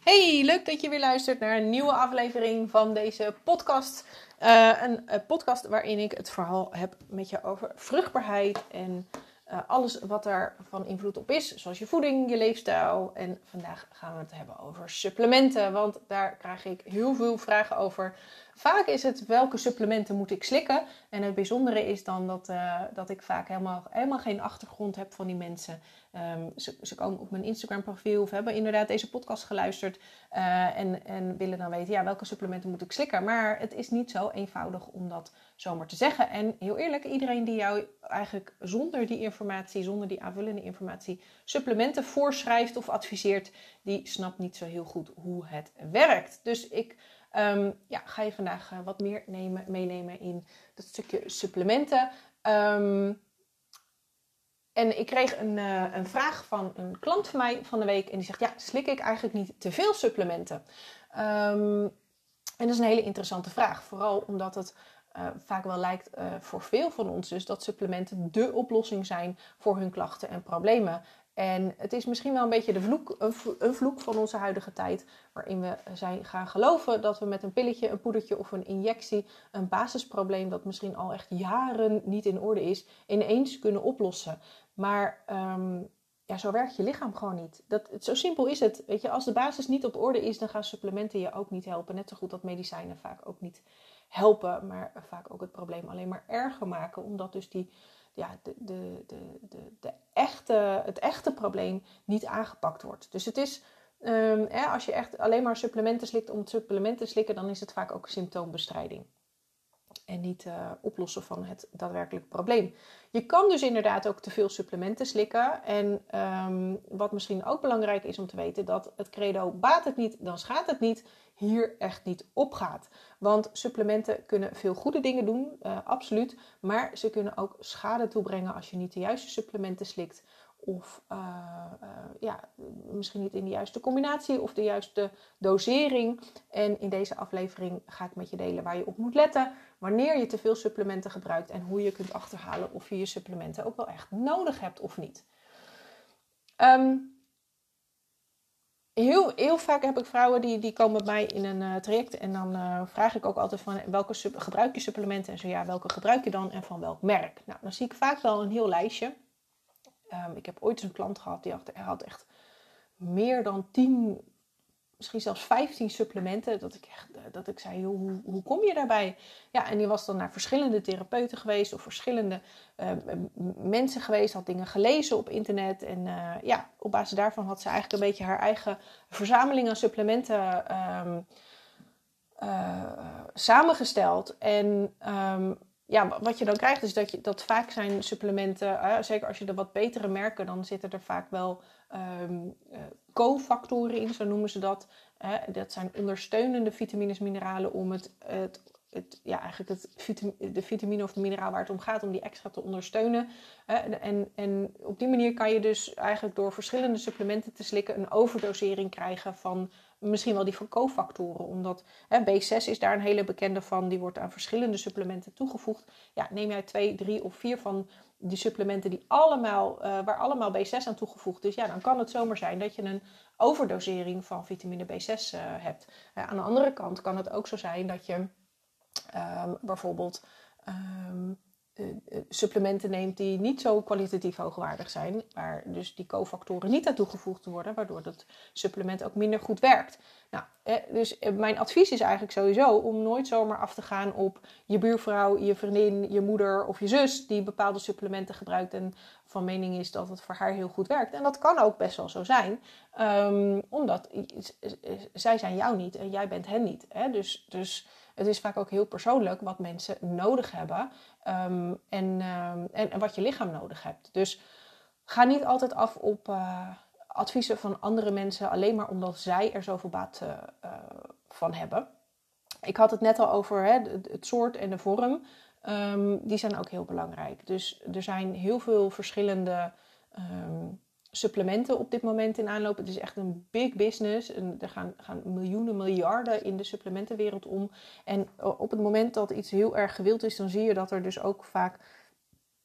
Hey, leuk dat je weer luistert naar een nieuwe aflevering van deze podcast. Uh, een, een, podcast waarin ik het verhaal heb met je over vruchtbaarheid en uh, alles wat daar van invloed op is, zoals je voeding, je leefstijl. En vandaag gaan we het hebben over supplementen, want daar krijg ik heel veel vragen over. Vaak is het welke supplementen moet ik slikken. En het bijzondere is dan dat, uh, dat ik vaak helemaal, helemaal geen achtergrond heb van die mensen. Um, ze, ze, komen op mijn Instagram profiel of hebben inderdaad deze podcast geluisterd. Uh, en, en willen dan weten, ja, welke supplementen moet ik slikken. Maar het is niet zo eenvoudig om dat zomaar te zeggen. En heel eerlijk, iedereen die jou eigenlijk zonder die informatie, zonder die aanvullende informatie, supplementen voorschrijft of adviseert, die snapt niet zo heel goed hoe het werkt. Dus ik um, ja, ga je vandaag uh, wat meer nemen, meenemen in dat stukje supplementen. Um, en ik kreeg een, uh, een, vraag van een klant van mij van de week. En die zegt: Ja, slik ik eigenlijk niet te veel supplementen? Um, en dat is een hele interessante vraag. Vooral omdat het uh, vaak wel lijkt voor veel van ons dus dat supplementen de oplossing zijn voor hun klachten en problemen. En het is misschien wel een beetje de vloek, een vloek van onze huidige tijd, waarin we zijn gaan geloven dat we met een pilletje, een poedertje of een injectie een basisprobleem dat misschien al echt jaren niet in orde is, ineens kunnen oplossen. Maar um, ja, zo werkt je lichaam gewoon niet. Dat, zo simpel is het. Weet je, als de basis niet op orde is, dan gaan supplementen je ook niet helpen. Net zo goed dat medicijnen vaak ook niet helpen, maar vaak ook het probleem alleen maar erger maken, omdat dus die ja, de, de, de, de, echte, het echte probleem niet aangepakt wordt. Dus het is, um, hè, als je echt alleen maar supplementen slikt om supplementen te slikken, dan is het vaak ook symptoombestrijding. En niet uh, oplossen van het daadwerkelijk probleem. Je kan dus inderdaad ook te veel supplementen slikken. En um, wat misschien ook belangrijk is om te weten, dat het credo baat het niet, dan schaadt het niet hier echt niet op gaat. Want supplementen kunnen veel goede dingen doen, uh, absoluut. Maar ze kunnen ook schade toebrengen als je niet de juiste supplementen slikt. Of uh, uh, ja, misschien niet in de juiste combinatie of de juiste dosering. En in deze aflevering ga ik met je delen waar je op moet letten. Wanneer je te veel supplementen gebruikt en hoe je kunt achterhalen of je je supplementen ook wel echt nodig hebt of niet. Um, heel, heel vaak heb ik vrouwen die, die komen bij mij in een uh, traject. En dan uh, vraag ik ook altijd van welke gebruik je supplementen? En zo ja, welke gebruik je dan en van welk merk? Nou, dan zie ik vaak wel een heel lijstje. Um, ik heb ooit eens een klant gehad die had, had echt meer dan 10 misschien zelfs 15 supplementen. Dat ik, echt, eh, dat ik zei, hoe, hoe kom je daarbij? Ja, en die was dan naar verschillende therapeuten geweest of verschillende uh, mensen geweest. Had dingen gelezen op internet. En uh, ja, op basis daarvan had ze eigenlijk een beetje haar eigen verzameling aan supplementen uh, samengesteld. En um, ja, wat je dan krijgt is dat, je, dat vaak zijn supplementen, zeker als je de wat betere merken, dan zitten er vaak wel um, cofactoren in, zo noemen ze dat. Dat zijn ondersteunende vitamines, mineralen om het, het, ja, eigenlijk het de vitamine of mineraal waar het om gaat, om die extra te ondersteunen. En, en op die manier kan je dus eigenlijk door verschillende supplementen te slikken een overdosering krijgen van misschien wel die van cofactoren. Omdat hè, B6 is daar een hele bekende van, die wordt aan verschillende supplementen toegevoegd. Ja, neem jij twee, drie of vier van die supplementen die allemaal, uh, waar allemaal B6 aan toegevoegd is, ja, dan kan het zomaar zijn dat je een overdosering van vitamine B6 uh, hebt. Uh, aan de andere kant kan het ook zo zijn dat je um, bijvoorbeeld um, supplementen neemt die niet zo kwalitatief hoogwaardig zijn, waar dus die cofactoren niet aan toegevoegd worden, waardoor dat supplement ook minder goed werkt. Nou, dus mijn advies is eigenlijk sowieso om nooit zomaar af te gaan op je buurvrouw, je vriendin, je moeder of je zus die bepaalde supplementen gebruikt en van mening is dat het voor haar heel goed werkt. En dat kan ook best wel zo zijn, um, omdat zij zijn jou niet en jij bent hen niet. Hè? Dus, dus het is vaak ook heel persoonlijk wat mensen nodig hebben en, um, en, en, wat je lichaam nodig hebt. Dus ga niet altijd af op uh, adviezen van andere mensen alleen maar omdat zij er zoveel baat uh, uh, van hebben. Ik had het net al over hè, het soort en de vorm. Um, die zijn ook heel belangrijk. Dus er zijn heel veel verschillende supplementen op dit moment in aanloop. Het is echt een big business. En er gaan, gaan, miljoenen, miljarden in de supplementenwereld om. En op het moment dat iets heel erg gewild is, dan zie je dat er dus ook vaak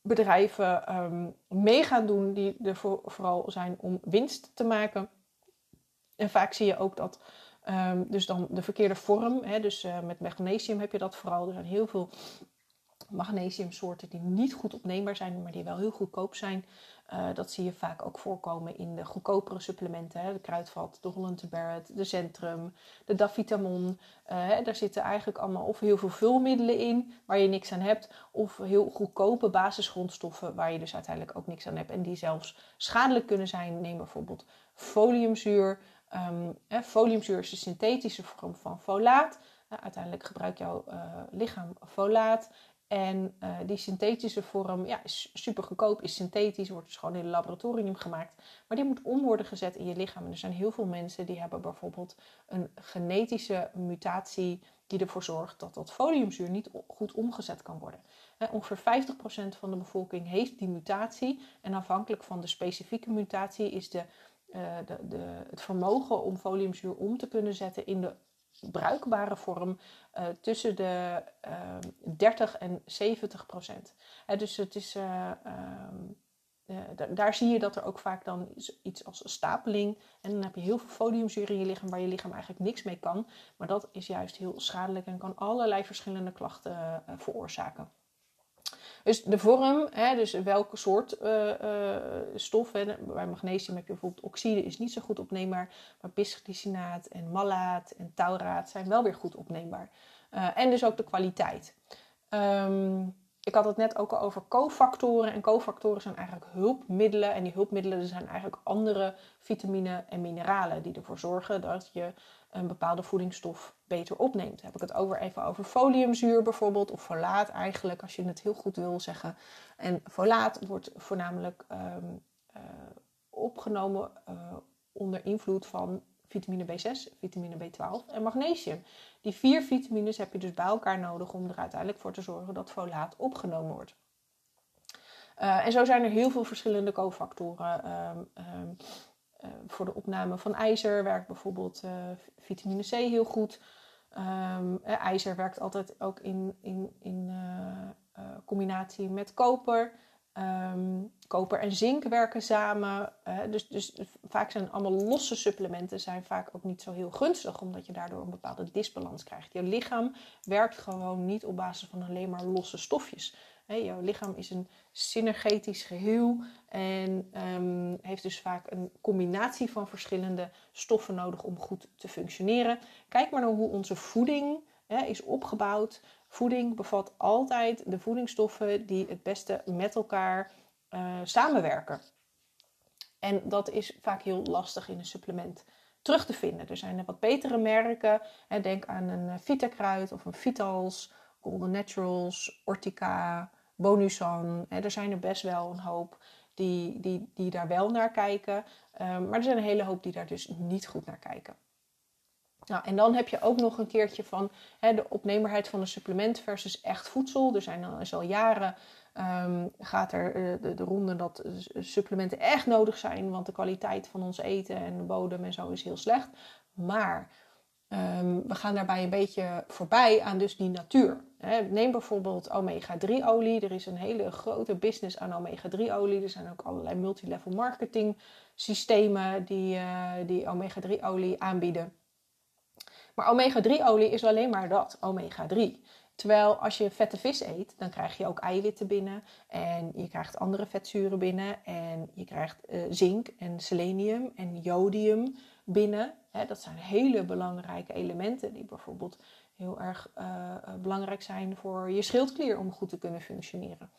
bedrijven um, mee gaan doen die er voor, vooral zijn om winst te maken. En vaak zie je ook dat ehm, dus dan de verkeerde vorm, hè, dus uh, met magnesium heb je dat vooral. Er zijn heel veel magnesiumsoorten die niet goed opneembaar zijn, maar die wel heel goedkoop zijn. Uh, dat zie je vaak ook voorkomen in de goedkopere supplementen. Hè? De kruidvat, de Holland Barrett, de Centrum, de Davitamon. Uh, hè? Daar zitten eigenlijk allemaal of heel veel vulmiddelen in waar je niks aan hebt. Of heel goedkope basisgrondstoffen waar je dus uiteindelijk ook niks aan hebt. En die zelfs schadelijk kunnen zijn. Neem bijvoorbeeld foliumzuur. Um, hè? Foliumzuur is de synthetische vorm van folaat. Uh, uiteindelijk gebruikt jouw lichaam folaat. En uh, die synthetische vorm ja, is super goedkoop, is synthetisch, wordt dus gewoon in een laboratorium gemaakt. Maar die moet om worden gezet in je lichaam. En er zijn heel veel mensen die hebben bijvoorbeeld een genetische mutatie die ervoor zorgt dat dat foliumzuur niet goed omgezet kan worden. Ongeveer 50% van de bevolking heeft die mutatie. En afhankelijk van de specifieke mutatie is de, de, de, het vermogen om foliumzuur om te kunnen zetten in de bruikbare vorm uh, tussen de uh, ehm, 30 en 70 procent. dus het is, uh, daar zie je dat er ook vaak dan iets als stapeling. En dan heb je heel veel foliumzuur in je lichaam waar je lichaam eigenlijk niks mee kan. Maar dat is juist heel schadelijk en kan allerlei verschillende klachten veroorzaken. Dus de vorm, hè, dus welke soort uh, stof. Hè, bij magnesium heb je bijvoorbeeld oxide, is niet zo goed opneembaar. Maar bisglycinaat en malaat en tauraat zijn wel weer goed opneembaar. Uh, en dus ook de kwaliteit. Um, ik had het net ook al over cofactoren. En cofactoren zijn eigenlijk hulpmiddelen. En die hulpmiddelen zijn eigenlijk andere vitamine en mineralen die ervoor zorgen dat je een bepaalde voedingsstof beter opneemt. heb ik het over even over foliumzuur bijvoorbeeld, of folaat eigenlijk, als je het heel goed wil zeggen. En folaat wordt voornamelijk um, uh, opgenomen uh, onder invloed van vitamine B6, vitamine B12 en magnesium. Die vier vitamines heb je dus bij elkaar nodig om er uiteindelijk voor te zorgen dat folaat opgenomen wordt. Uh, en zo zijn er heel veel verschillende cofactoren. Um, um, uh, voor de opname van ijzer werkt bijvoorbeeld uh, vitamine C heel goed. Um, ijzer werkt altijd ook in, in, in combinatie met koper. Um, koper en zink werken samen. Dus, dus vaak zijn allemaal losse supplementen zijn vaak ook niet zo heel gunstig, omdat je daardoor een bepaalde disbalans krijgt. Je lichaam werkt gewoon niet op basis van alleen maar losse stofjes. Jouw lichaam is een synergetisch geheel en um, heeft dus vaak een combinatie van verschillende stoffen nodig om goed te functioneren. Kijk maar naar hoe onze voeding is opgebouwd. Voeding bevat altijd de voedingsstoffen die het beste met elkaar uh, samenwerken. En dat is vaak heel lastig in een supplement terug te vinden. Er zijn wat betere merken. Hè, denk aan een eh, Vitakruid of een Vitals, Golden Naturals, Ortica, Bonusan. Hè, er zijn er best wel een hoop die, die, die daar wel naar kijken. Um, maar er zijn een hele hoop die daar dus niet goed naar kijken. Nou, en dan heb je ook nog een keertje van hè, de opneembaarheid van een supplement versus echt voedsel. Er zijn al, is al jaren um, gaat er uh, de, de, ronde dat supplementen echt nodig zijn, want de kwaliteit van ons eten en de bodem en zo is heel slecht. Maar um, we gaan daarbij een beetje voorbij aan dus die natuur. Neem bijvoorbeeld omega-3 olie. Er is een hele grote business aan omega-3 olie. Er zijn ook allerlei multilevel marketing systemen die, uh, die omega-3 olie aanbieden. Maar omega-3-olie is alleen maar dat, omega-3. Terwijl als je vette vis eet, dan krijg je ook eiwitten binnen. En je krijgt andere vetzuren binnen. En je krijgt uh, zink en selenium en jodium binnen. dat zijn hele belangrijke elementen die bijvoorbeeld heel erg uh, belangrijk zijn voor je schildklier om goed te kunnen functioneren.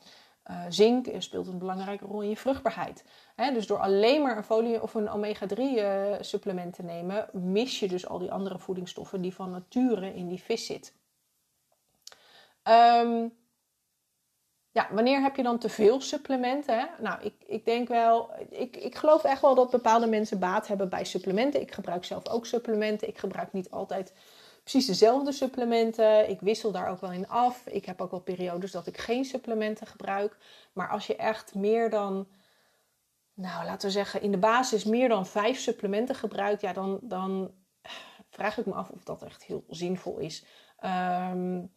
Uh, zink speelt een belangrijke rol in je vruchtbaarheid. dus door alleen maar een folie of een omega-3 uh, supplement te nemen, mis je dus al die andere voedingsstoffen die van nature in die vis zitten. Um, ja, wanneer heb je dan te veel supplementen? Hè? Nou, ik, ik denk wel, ik, ik geloof echt wel dat bepaalde mensen baat hebben bij supplementen. Ik gebruik zelf ook supplementen. Ik gebruik niet altijd precies dezelfde supplementen. Ik wissel daar ook wel in af. Ik heb ook wel periodes dat ik geen supplementen gebruik. Maar als je echt meer dan, nou laten we zeggen, in de basis meer dan vijf supplementen gebruikt, ja, dan, dan vraag ik me af of dat echt heel zinvol is. Um,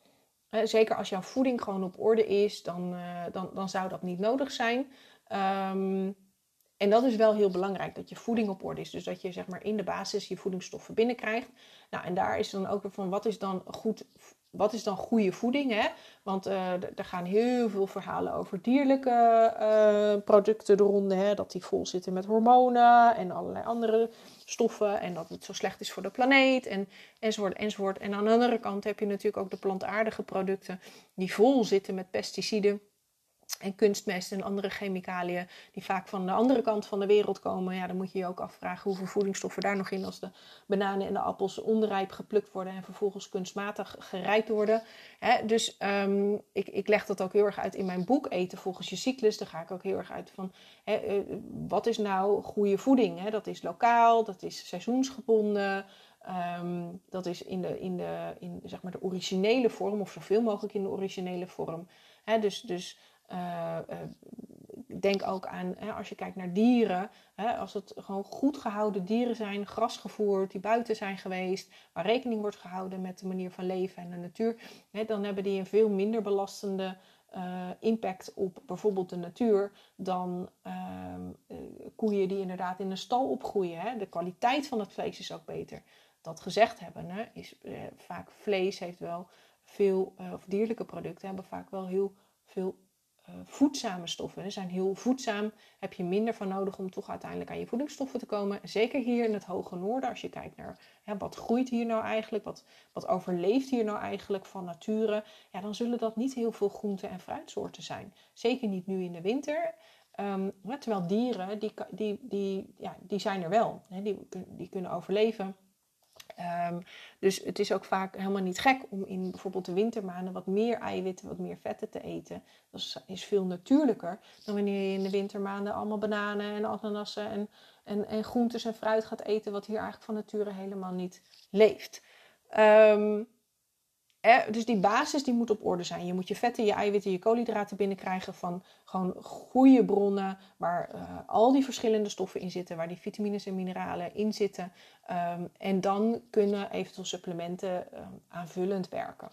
zeker als jouw voeding gewoon op orde is, dan, uh, dan, dan zou dat niet nodig zijn. Um, en dat is wel heel belangrijk, dat je voeding op orde is. Dus dat je zeg maar in de basis je voedingsstoffen binnenkrijgt. Nou, en daar is dan ook van, wat is dan goed wat is dan goede voeding? Hè? Want uh, er gaan heel veel verhalen over dierlijke uh, producten de ronde. Hè? Dat die vol zitten met hormonen en allerlei andere stoffen. En dat het zo slecht is voor de planeet en, enzovoort, enzovoort. En aan de andere kant heb je natuurlijk ook de plantaardige producten die vol zitten met pesticiden en kunstmest en andere chemicaliën die vaak van de andere kant van de wereld komen. Ja, dan moet je je ook afvragen hoeveel voedingsstoffen daar nog in als de bananen en de appels onrijp geplukt worden en vervolgens kunstmatig gerijpt worden. dus um, ik, ik leg dat ook heel erg uit in mijn boek Eten volgens je cyclus. Daar ga ik ook heel erg uit van eh, wat is nou goede voeding? Dat is lokaal, dat is seizoensgebonden. Ehm, dat is in, de, in, de, in zeg maar de originele vorm, of zoveel mogelijk in de originele vorm. dus, dus denk ook aan, hè, als je kijkt naar dieren, hè, als het gewoon goed gehouden dieren zijn, grasgevoerd, die buiten zijn geweest, waar rekening wordt gehouden met de manier van leven en de natuur, hè, dan hebben die een veel minder belastende uh, impact op bijvoorbeeld de natuur dan ehm, koeien die inderdaad in een stal opgroeien. De kwaliteit van het vlees is ook beter. Dat gezegd hebben, is vaak vlees heeft wel veel, of dierlijke producten hebben vaak wel heel veel voedzame stoffen. Zijn heel voedzaam. Heb je minder van nodig om toch uiteindelijk aan je voedingsstoffen te komen. Zeker hier in het hoge noorden. Als je kijkt naar ja, wat groeit hier nou eigenlijk. Wat, wat overleeft hier nou eigenlijk van nature. Ja, dan zullen dat niet heel veel groente- en fruitsoorten zijn. Zeker niet nu in de winter. Um, terwijl dieren, die, die, die, ja, die zijn er wel. Die, die kunnen overleven. Um, dus het is ook vaak helemaal niet gek om in bijvoorbeeld de wintermaanden wat meer eiwitten, wat meer vetten te eten. Dat is, veel natuurlijker dan wanneer je in de wintermaanden allemaal bananen en ananassen en, en, en groentes en fruit gaat eten, wat hier eigenlijk van nature helemaal niet leeft. Um, dus die basis die moet op orde zijn. Je moet je vetten, je eiwitten, je koolhydraten binnenkrijgen van gewoon goede bronnen waar uh, al die verschillende stoffen in zitten, waar die vitamines en mineralen in zitten. Um, en dan kunnen eventueel supplementen um, aanvullend werken.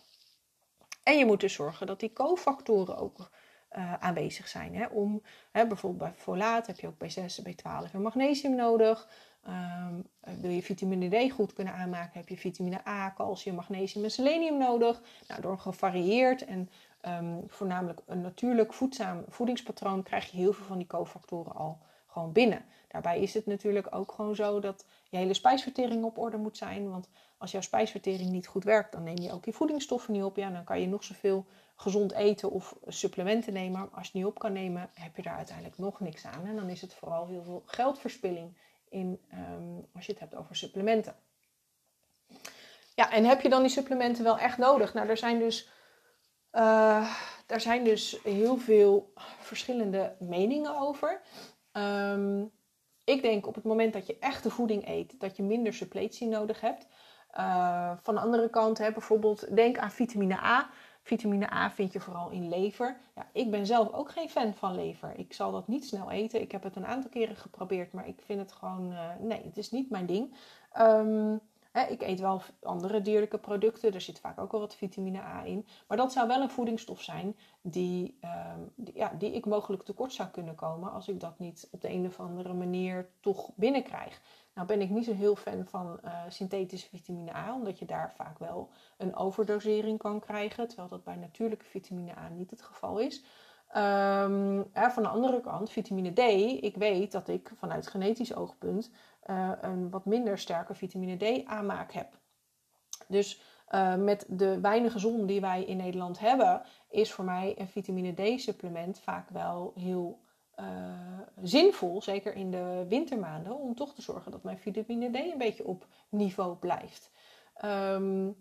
En je moet dus zorgen dat die cofactoren ook uh, aanwezig zijn. Hè? Om, hè, bijvoorbeeld bij folaat heb je ook B6, B12 en magnesium nodig. Um, wil je vitamine D goed kunnen aanmaken, heb je vitamine A, calcium, magnesium en selenium nodig. Nou, door een gevarieerd en um, voornamelijk een natuurlijk voedzaam voedingspatroon krijg je heel veel van die cofactoren al gewoon binnen. Daarbij is het natuurlijk ook gewoon zo dat je hele spijsvertering op orde moet zijn. Want als jouw spijsvertering niet goed werkt, dan neem je ook die voedingsstoffen niet op. Ja, dan kan je nog zoveel gezond eten of supplementen nemen. Maar als je het niet op kan nemen, heb je daar uiteindelijk nog niks aan. En dan is het vooral heel veel geldverspilling in, um, als je het hebt over supplementen. Ja, en heb je dan die supplementen wel echt nodig? Nou, er zijn dus, uh, daar zijn dus heel veel verschillende meningen over. Um, ik denk op het moment dat je echte voeding eet, dat je minder suppletie nodig hebt. Uh, van de andere kant, hè, bijvoorbeeld, denk aan vitamine A. Vitamine A vind je vooral in lever. Ja, ik ben zelf ook geen fan van lever. Ik zal dat niet snel eten. Ik heb het een aantal keren geprobeerd, maar ik vind het gewoon. Uh, nee, het is niet mijn ding. Um, hè, ik eet wel andere dierlijke producten. Er zit vaak ook wel wat vitamine A in. Maar dat zou wel een voedingsstof zijn die, um, die, ja, die ik mogelijk tekort zou kunnen komen als ik dat niet op de een of andere manier toch binnenkrijg. Nou ben ik niet zo heel fan van uh, synthetische vitamine A, omdat je daar vaak wel een overdosering kan krijgen, terwijl dat bij natuurlijke vitamine A niet het geval is. Um, van de andere kant, vitamine D, ik weet dat ik vanuit genetisch oogpunt uh, een wat minder sterke vitamine D aanmaak heb. Dus uh, met de weinige zon die wij in Nederland hebben, is voor mij een vitamine D supplement vaak wel heel uh, zinvol, zeker in de wintermaanden, om toch te zorgen dat mijn vitamine D een beetje op niveau blijft. Um,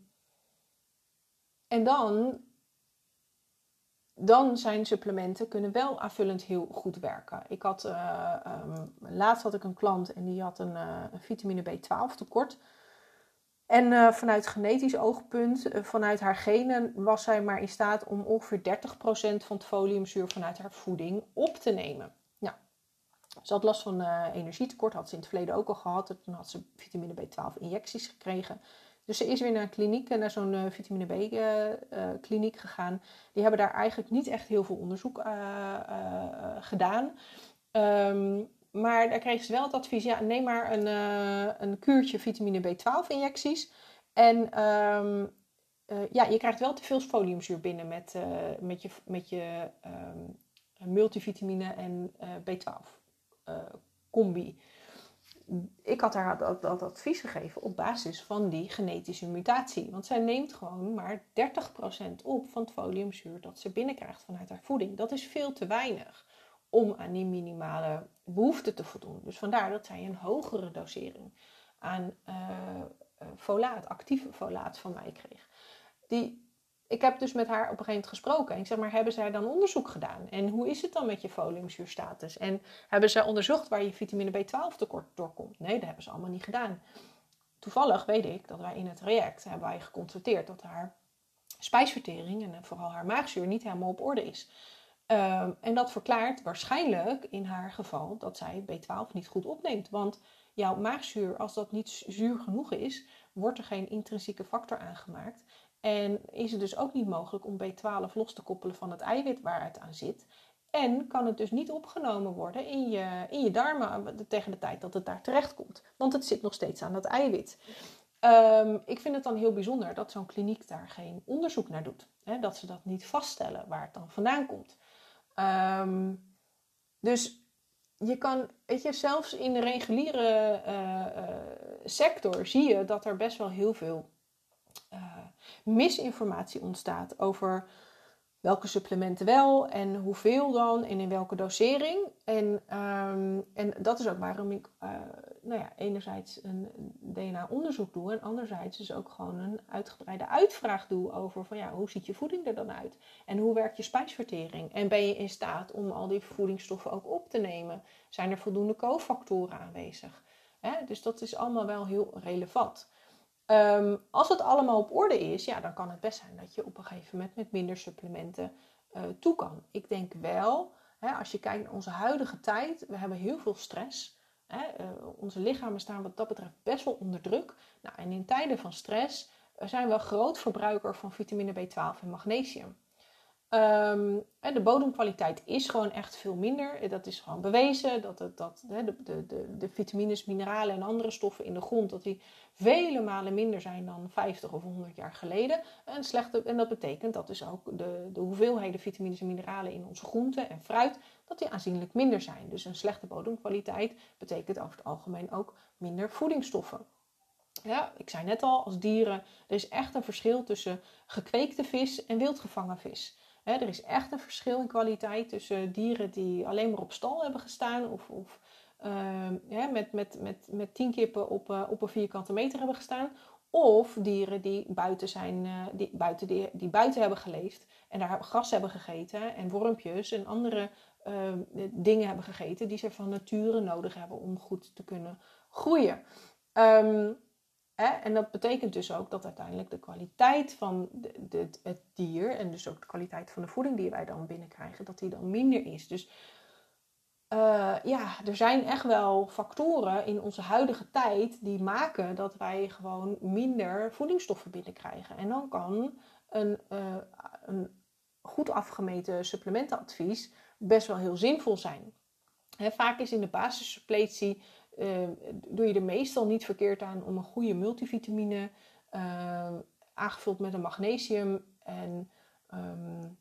en dan, dan zijn supplementen kunnen wel aanvullend heel goed werken. Ik had, uh, um, laatst had ik een klant en die had een, uh, een vitamine B12 tekort. En uh, vanuit genetisch oogpunt, uh, vanuit haar genen, was zij maar in staat om ongeveer 30% van het foliumzuur vanuit haar voeding op te nemen. Nou, ze had last van uh, energietekort, had ze in het verleden ook al gehad. Toen had ze vitamine B12 injecties gekregen. Dus ze is weer naar een kliniek, naar zo'n vitamine B kliniek gegaan. Die hebben daar eigenlijk niet echt heel veel onderzoek gedaan. Um, maar daar kreeg ze wel het advies, ja, neem maar een, uh, een kuurtje vitamine B12 injecties. En ehm, eh, ja, je krijgt wel te veel foliumzuur binnen met, uh, met je, met je um, multivitamine en B12 combi. Ik had haar dat, dat, advies gegeven op basis van die genetische mutatie. Want zij neemt gewoon maar 30% op van het foliumzuur dat ze binnenkrijgt vanuit haar voeding. Dat is veel te weinig om aan die minimale behoefte te voldoen. Dus vandaar dat zij een hogere dosering aan uh, folaat, actieve folaat van mij kreeg. Die, ik heb dus met haar op een gegeven moment gesproken. En ik zeg maar, hebben zij dan onderzoek gedaan? En hoe is het dan met je foliumzuurstatus? En hebben zij onderzocht waar je vitamine B12 tekort doorkomt? Nee, dat hebben ze allemaal niet gedaan. Toevallig weet ik dat wij in het traject hebben wij geconstateerd dat haar spijsvertering en vooral haar maagzuur niet helemaal op orde is. Ehm, en dat verklaart waarschijnlijk in haar geval dat zij B12 niet goed opneemt. Want jouw maagzuur, als dat niet zuur genoeg is, wordt er geen intrinsieke factor aangemaakt. En is het dus ook niet mogelijk om B12 los te koppelen van het eiwit waar het aan zit. En kan het dus niet opgenomen worden in je, in je darmen tegen de tijd dat het daar terecht komt. Want het zit nog steeds aan dat eiwit. Um, ik vind het dan heel bijzonder dat zo'n kliniek daar geen onderzoek naar doet. Hè? Dat ze dat niet vaststellen waar het dan vandaan komt. Um, dus je kan, weet je, zelfs in de reguliere uh, uh, sector zie je dat er best wel heel veel uh, misinformatie ontstaat over welke supplementen wel en hoeveel dan en in welke dosering. En, um, en dat is ook waarom ik uh, nou ja, enerzijds een DNA-onderzoek doe en anderzijds dus ook gewoon een uitgebreide uitvraag doe over van ja, hoe ziet je voeding er dan uit? En hoe werkt je spijsvertering? En ben je in staat om al die voedingsstoffen ook op te nemen? Zijn er voldoende cofactoren aanwezig? Dus dat is allemaal wel heel relevant. Um, als het allemaal op orde is, ja, dan kan het best zijn dat je op een gegeven moment met minder supplementen uh, toe kan. Ik denk wel, hè, als je kijkt naar onze huidige tijd, we hebben heel veel stress. Hè, uh, onze lichamen staan wat dat betreft best wel onder druk. Nou, en in tijden van stress uh, zijn we groot verbruiker van vitamine B12 en magnesium. Um, de bodemkwaliteit is gewoon echt veel minder. Dat is gewoon bewezen. Dat, de, de, de, de vitamines, mineralen en andere stoffen in de grond... dat die vele malen minder zijn dan 50 of 100 jaar geleden. En, slechte, en dat betekent dat dus ook de, de hoeveelheden vitamines en mineralen in onze groenten en fruit... dat die aanzienlijk minder zijn. Dus een slechte bodemkwaliteit betekent over het algemeen ook minder voedingsstoffen. Ja, ik zei net al, als dieren, er is echt een verschil tussen gekweekte vis en wildgevangen vis er is echt een verschil in kwaliteit tussen dieren die alleen maar op stal hebben gestaan of, of uh, met, met, met, met tien kippen op, uh, op een vierkante meter hebben gestaan. Of dieren die buiten, zijn, uh, die, buiten, die, buiten hebben geleefd en daar gras hebben gegeten en wormpjes en andere ehm, dingen hebben gegeten die ze van nature nodig hebben om goed te kunnen groeien. Um, en dat betekent dus ook dat uiteindelijk de kwaliteit van de, het dier en dus ook de kwaliteit van de voeding die wij dan binnenkrijgen, dat die dan minder is. Dus uh, ja, er zijn echt wel factoren in onze huidige tijd die maken dat wij gewoon minder voedingsstoffen binnenkrijgen. En dan kan een, uh, een goed afgemeten supplementenadvies best wel heel zinvol zijn. Vaak is in de basissuppletie uh, doe je er meestal niet verkeerd aan om een goede multivitamine uh, aangevuld met een magnesium. En um,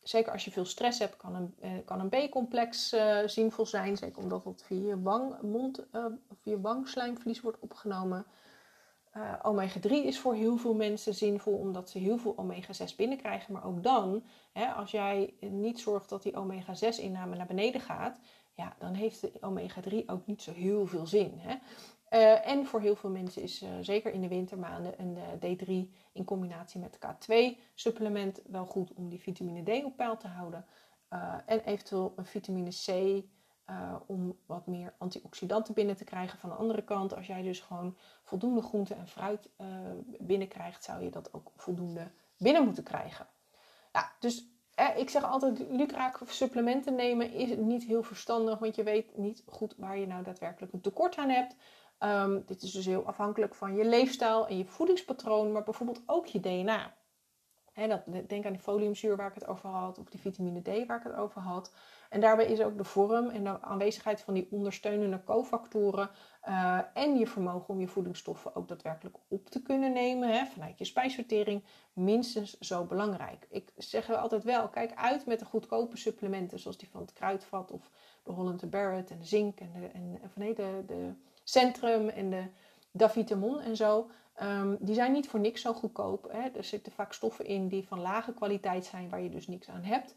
zeker als je veel stress hebt, kan een, uh, kan een B-complex zinvol zijn. Zeker omdat het via je, wang, mond, via wangslijmvlies wordt opgenomen. omega-3 is voor heel veel mensen zinvol, omdat ze heel veel omega-6 binnenkrijgen. Maar ook dan, hè, als jij niet zorgt dat die omega-6-inname naar beneden gaat, ja, dan heeft de omega-3 ook niet zo heel veel zin. Hè? Uh, en voor heel veel mensen is uh, zeker in de wintermaanden een uh, D3 in combinatie met K2 supplement wel goed om die vitamine D op peil te houden. en eventueel een vitamine C om wat meer antioxidanten binnen te krijgen. Van de andere kant, als jij dus gewoon voldoende groente en fruit binnenkrijgt, zou je dat ook voldoende binnen moeten krijgen. Ja, dus ik zeg altijd, lucraak supplementen nemen is niet heel verstandig, want je weet niet goed waar je nou daadwerkelijk een tekort aan hebt. Um, dit is dus heel afhankelijk van je leefstijl en je voedingspatroon, maar bijvoorbeeld ook je DNA. dat, denk aan die foliumzuur waar ik het over had, of die vitamine D waar ik het over had. En daarbij is ook de vorm en de aanwezigheid van die ondersteunende cofactoren uh, en je vermogen om je voedingsstoffen ook daadwerkelijk op te kunnen nemen hè, vanuit je spijsvertering minstens zo belangrijk. Ik zeg altijd wel, kijk uit met de goedkope supplementen zoals die van het Kruidvat of de Holland Barrett en de Zink en de, en, van de, de Centrum en de Davitamon en zo. Um, die zijn niet voor niks zo goedkoop. Hè. Er zitten vaak stoffen in die van lage kwaliteit zijn, waar je dus niks aan hebt.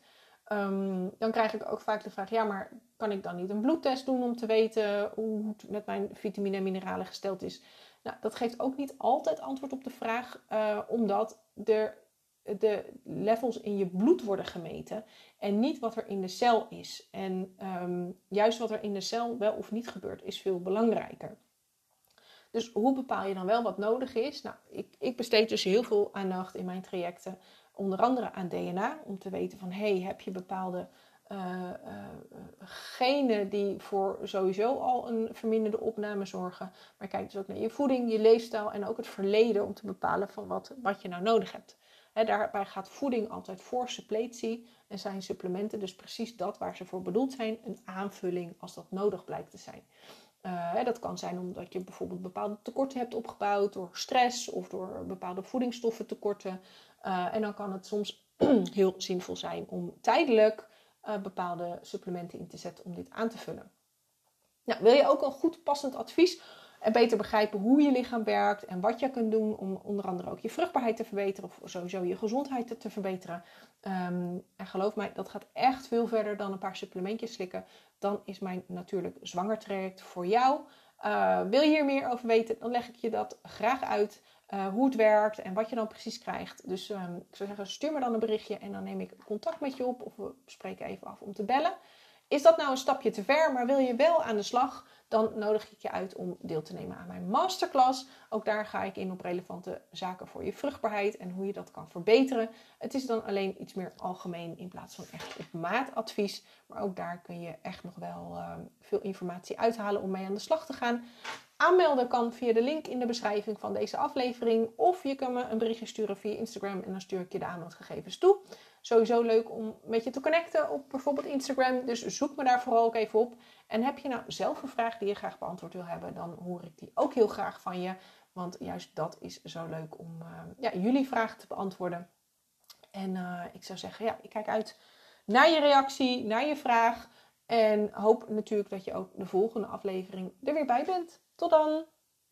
Um, dan krijg ik ook vaak de vraag: ja, maar kan ik dan niet een bloedtest doen om te weten hoe het met mijn vitamine en mineralen gesteld is? Nou, dat geeft ook niet altijd antwoord op de vraag, uh, omdat er de levels in je bloed worden gemeten en niet wat er in de cel is. En um, juist wat er in de cel wel of niet gebeurt, is veel belangrijker. Dus hoe bepaal je dan wel wat nodig is? Nou, ik, ik besteed dus heel veel aandacht in mijn trajecten, onder andere aan DNA, om te weten van hey, heb je bepaalde uh, genen die voor sowieso al een verminderde opname zorgen. Maar kijk dus ook naar je voeding, je leefstijl en ook het verleden om te bepalen van wat, wat je nou nodig hebt. daarbij gaat voeding altijd voor suppletie en zijn supplementen dus precies dat waar ze voor bedoeld zijn, een aanvulling als dat nodig blijkt te zijn. Uh, dat kan zijn omdat je bijvoorbeeld bepaalde tekorten hebt opgebouwd door stress of door bepaalde voedingsstoffentekorten. Uh, en dan kan het soms heel zinvol zijn om tijdelijk uh, bepaalde supplementen in te zetten om dit aan te vullen. Nou, wil je ook een goed passend advies en beter begrijpen hoe je lichaam werkt en wat je kunt doen om onder andere ook je vruchtbaarheid te verbeteren of sowieso je gezondheid te, verbeteren. Um, en geloof mij, dat gaat echt veel verder dan een paar supplementjes slikken. Dan is mijn natuurlijk zwanger traject voor jou. Uh, wil je hier meer over weten, dan leg ik je dat graag uit. Uh, hoe het werkt en wat je dan precies krijgt. Dus um, ik zou zeggen, stuur me dan een berichtje en dan neem ik contact met je op. Of we spreken even af om te bellen. Is dat nou een stapje te ver, maar wil je wel aan de slag? dan nodig ik je uit om deel te nemen aan mijn masterclass. Ook daar ga ik in op relevante zaken voor je vruchtbaarheid en hoe je dat kan verbeteren. Het is dan alleen iets meer algemeen in plaats van echt op maat advies. Maar ook daar kun je echt nog wel uh, veel informatie uithalen om mee aan de slag te gaan. Aanmelden kan via de link in de beschrijving van deze aflevering. Of je kan me een berichtje sturen via Instagram en dan stuur ik je de aanmeldgegevens toe. Sowieso leuk om met je te connecten op bijvoorbeeld Instagram. Dus zoek me daar vooral ook even op. En heb je nou zelf een vraag die je graag beantwoord wil hebben, dan hoor ik die ook heel graag van je. Want juist dat is zo leuk om uh, ja, jullie vragen te beantwoorden. En uh, ik zou zeggen, ja, ik kijk uit naar je reactie, naar je vraag. En hoop natuurlijk dat je ook de volgende aflevering er weer bij bent. Tot dan!